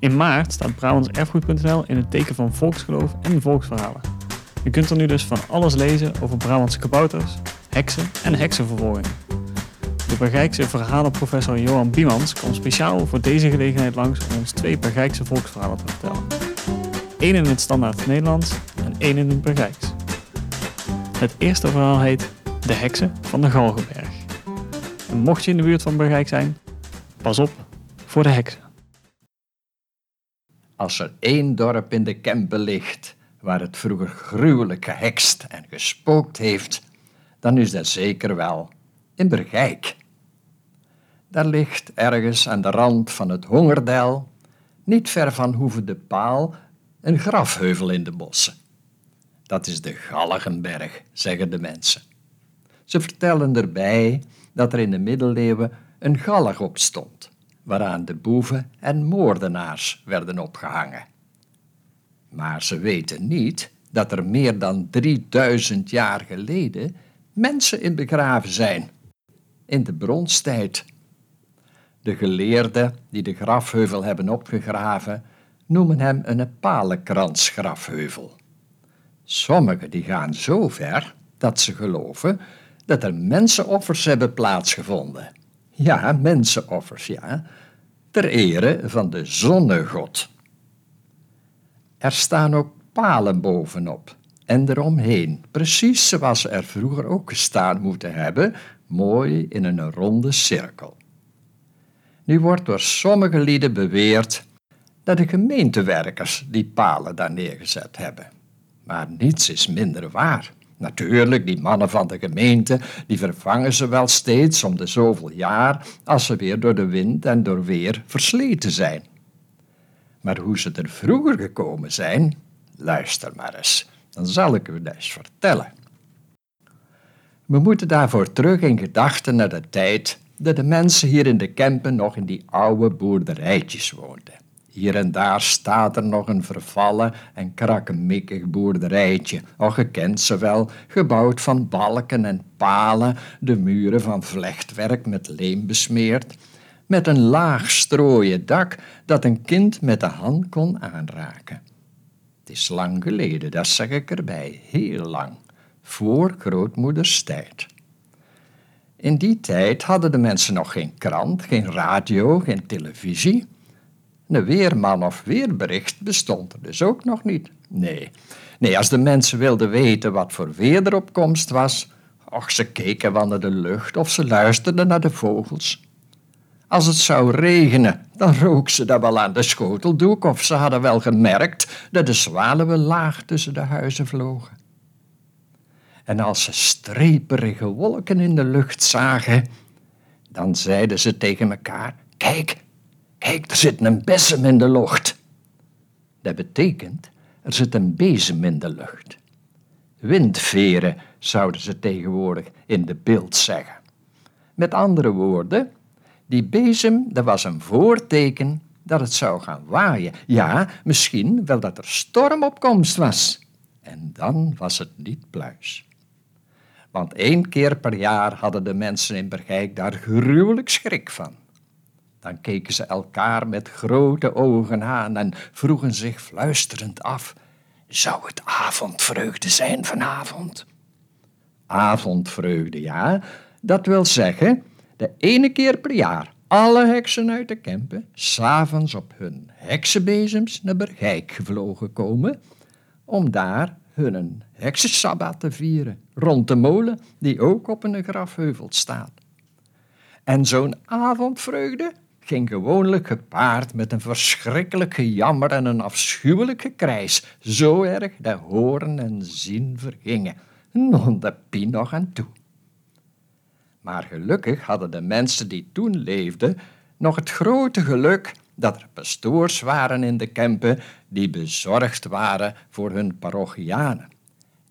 In maart staat Brabantserfgoed.nl in het teken van volksgeloof en volksverhalen. Je kunt er nu dus van alles lezen over Brabantse kabouters, heksen en heksenvervolging. De Bergijkse verhalenprofessor Johan Biemans komt speciaal voor deze gelegenheid langs om ons twee Bergijkse volksverhalen te vertellen. Eén in het standaard Nederlands en één in het Bergijks. Het eerste verhaal heet De Heksen van de Galgenberg. En mocht je in de buurt van Bergijk zijn, pas op voor de heksen. Als er één dorp in de Kempen ligt waar het vroeger gruwelijk gehekst en gespookt heeft, dan is dat zeker wel in Bergijk. Daar ligt ergens aan de rand van het Hongerdijl, niet ver van Hoeve de Paal, een grafheuvel in de bossen. Dat is de Galgenberg, zeggen de mensen. Ze vertellen erbij dat er in de middeleeuwen een galg op stond, waaraan de boeven en moordenaars werden opgehangen. Maar ze weten niet dat er meer dan 3000 jaar geleden mensen in begraven zijn, in de bronstijd. De geleerden die de grafheuvel hebben opgegraven, noemen hem een palenkransgrafheuvel. Sommigen die gaan zo ver dat ze geloven dat er mensenoffers hebben plaatsgevonden. Ja, mensenoffers, ja. Ter ere van de zonnegod. Er staan ook palen bovenop en eromheen, precies zoals ze er vroeger ook gestaan moeten hebben, mooi in een ronde cirkel. Nu wordt door sommige lieden beweerd dat de gemeentewerkers die palen daar neergezet hebben. Maar niets is minder waar. Natuurlijk, die mannen van de gemeente, die vervangen ze wel steeds om de zoveel jaar als ze weer door de wind en door weer versleten zijn. Maar hoe ze er vroeger gekomen zijn, luister maar eens, dan zal ik u dat eens vertellen. We moeten daarvoor terug in gedachten naar de tijd dat de mensen hier in de Kempen nog in die oude boerderijtjes woonden. Hier en daar staat er nog een vervallen en krakkemikkig boerderijtje, al gekend ze wel, gebouwd van balken en palen, de muren van vlechtwerk met leem besmeerd, met een laag strooien dak dat een kind met de hand kon aanraken. Het is lang geleden, dat zeg ik erbij, heel lang, voor grootmoeders tijd. In die tijd hadden de mensen nog geen krant, geen radio, geen televisie. Een weerman of weerbericht bestond er dus ook nog niet. Nee, nee als de mensen wilden weten wat voor weer er op komst was, och, ze keken wel naar de lucht of ze luisterden naar de vogels. Als het zou regenen, dan rook ze dat wel aan de schoteldoek of ze hadden wel gemerkt dat de zwaluwen laag tussen de huizen vlogen. En als ze streperige wolken in de lucht zagen, dan zeiden ze tegen elkaar: Kijk, kijk, er zit een bezem in de lucht. Dat betekent, er zit een bezem in de lucht. Windveren zouden ze tegenwoordig in de beeld zeggen. Met andere woorden, die bezem, dat was een voorteken dat het zou gaan waaien. Ja, misschien wel dat er stormopkomst was. En dan was het niet pluis. Want één keer per jaar hadden de mensen in Bergijk daar gruwelijk schrik van. Dan keken ze elkaar met grote ogen aan en vroegen zich fluisterend af: zou het avondvreugde zijn vanavond? Avondvreugde, ja, dat wil zeggen de ene keer per jaar alle heksen uit de Kempen s'avonds op hun heksenbezems naar Bergijk gevlogen komen om daar hun heksensabbat te vieren rond de molen die ook op een grafheuvel staat. En zo'n avondvreugde ging gewoonlijk gepaard met een verschrikkelijk gejammer en een afschuwelijk gekrijs, zo erg dat horen en zien vergingen, non de pie nog aan toe. Maar gelukkig hadden de mensen die toen leefden nog het grote geluk dat er pastoors waren in de Kempen die bezorgd waren voor hun parochianen.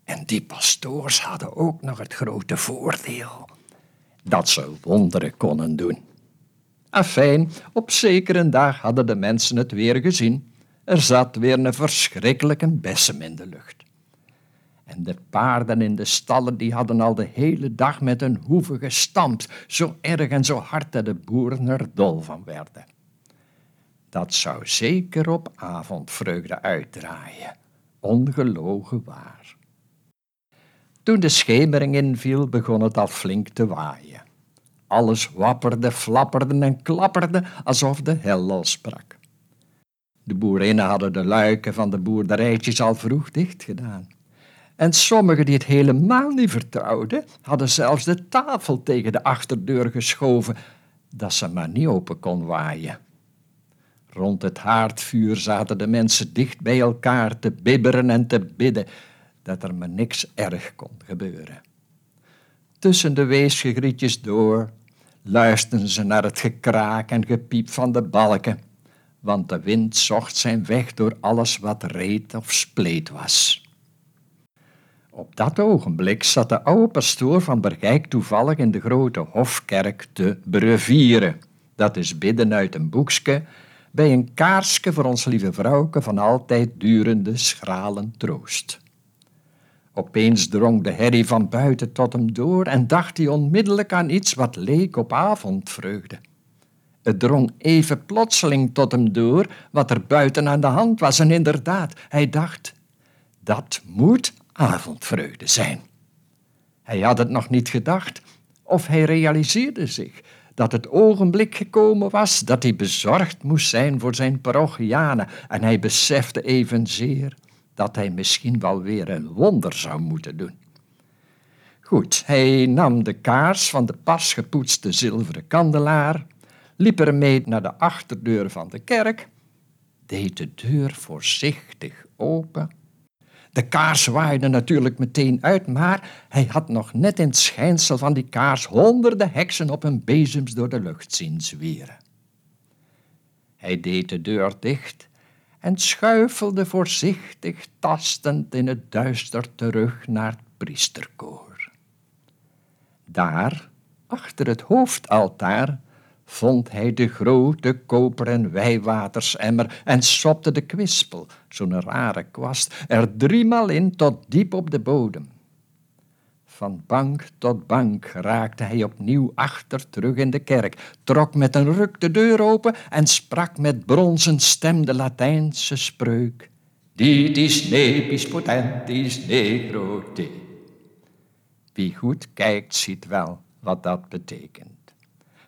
En die pastoors hadden ook nog het grote voordeel dat ze wonderen konden doen. Afijn, op zekere dag hadden de mensen het weer gezien. Er zat weer een verschrikkelijke bessem in de lucht. En de paarden in de stallen die hadden al de hele dag met hun hoeven gestampt, zo erg en zo hard dat de boeren er dol van werden. dat zou zeker op avondvreugde uitdraaien, ongelogen waar. Toen de schemering inviel, begon het al flink te waaien. Alles wapperde, flapperde en klapperde alsof de hel losbrak. De boerinnen hadden de luiken van de boerderijtjes al vroeg dicht gedaan. En sommigen die het helemaal niet vertrouwden, hadden zelfs de tafel tegen de achterdeur geschoven, dat ze maar niet open kon waaien. Rond het haardvuur zaten de mensen dicht bij elkaar te bibberen en te bidden dat er maar niks erg kon gebeuren. Tussen de weesgegrietjes door luisterden ze naar het gekraak en gepiep van de balken, want de wind zocht zijn weg door alles wat reet of spleet was. Op dat ogenblik zat de oude pastoor van Bergijk toevallig in de grote hofkerk te brevieren. Dat is bidden uit een boekje bij een kaarsje voor ons lieve vrouwke van altijd durende schralen troost. Opeens drong de herrie van buiten tot hem door en dacht hij onmiddellijk aan iets wat leek op avondvreugde. Het drong even plotseling tot hem door wat er buiten aan de hand was en inderdaad, hij dacht, dat moet avondvreugde zijn. Hij had het nog niet gedacht of hij realiseerde zich dat het ogenblik gekomen was dat hij bezorgd moest zijn voor zijn parochianen en hij besefte evenzeer dat hij misschien wel weer een wonder zou moeten doen. Goed, hij nam de kaars van de pas gepoetste zilveren kandelaar, liep ermee naar de achterdeur van de kerk, deed de deur voorzichtig open de kaars waaide natuurlijk meteen uit, maar hij had nog net in het schijnsel van die kaars honderden heksen op hun bezems door de lucht zien zwieren. Hij deed de deur dicht en schuifelde voorzichtig tastend in het duister terug naar het priesterkoor. Daar, achter het hoofdaltaar, vond hij de grote koperen wijwatersemmer en sopte de kwispel, zo'n rare kwast, er driemaal in tot diep op de bodem. Van bank tot bank raakte hij opnieuw achter terug in de kerk, trok met een ruk de deur open en sprak met bronzen stem de Latijnse spreuk. Ditis nepis potentis negro te. Wie goed kijkt, ziet wel wat dat betekent.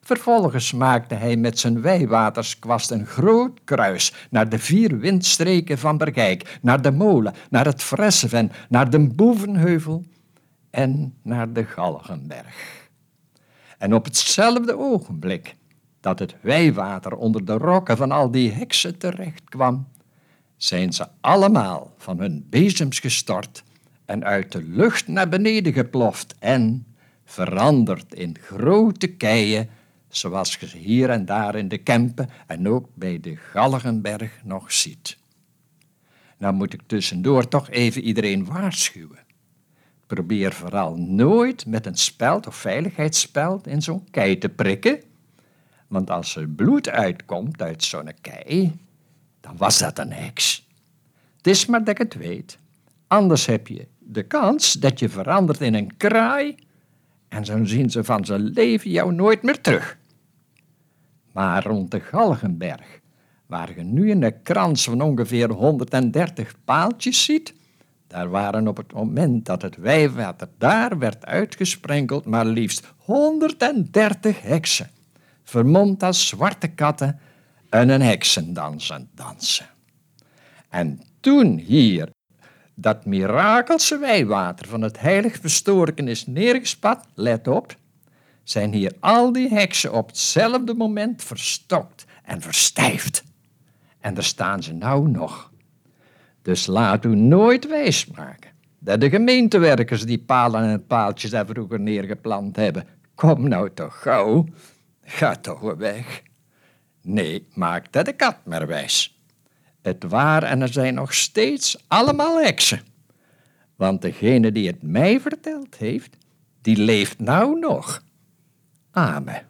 Vervolgens maakte hij met zijn wijwaterskwast een groot kruis naar de vier windstreken van Bergijk, naar de molen, naar het Fresseven, naar de Boevenheuvel en naar de Galgenberg. En op hetzelfde ogenblik dat het wijwater onder de rokken van al die heksen terecht kwam, zijn ze allemaal van hun bezems gestort en uit de lucht naar beneden geploft en veranderd in grote keien zoals je hier en daar in de Kempen en ook bij de Galgenberg nog ziet. Nou moet ik tussendoor toch even iedereen waarschuwen. Probeer vooral nooit met een speld of veiligheidsspeld in zo'n kei te prikken, want als er bloed uitkomt uit zo'n kei, dan was dat een heks. Het is maar dat ik het weet. Anders heb je de kans dat je verandert in een kraai en zo zien ze van zijn leven jou nooit meer terug. Maar rond de Galgenberg, waar je nu een krans van ongeveer 130 paaltjes ziet, daar waren op het moment dat het wijwater daar werd uitgesprenkeld maar liefst 130 heksen, vermomd als zwarte katten en een heksendans aan dansen. En toen hier dat mirakelse wijwater van het heilig verstoren is neergespat, let op, zijn hier al die heksen op hetzelfde moment verstokt en verstijfd. En daar staan ze nou nog. Dus laat u nooit wijsmaken dat de gemeentewerkers die palen en paaltjes daar vroeger neergeplant hebben, kom nou toch gauw, ga toch weg. Nee, maak dat de kat maar wijs. Het waar en er zijn nog steeds allemaal heksen. Want degene die het mij verteld heeft, die leeft nou nog. Amen.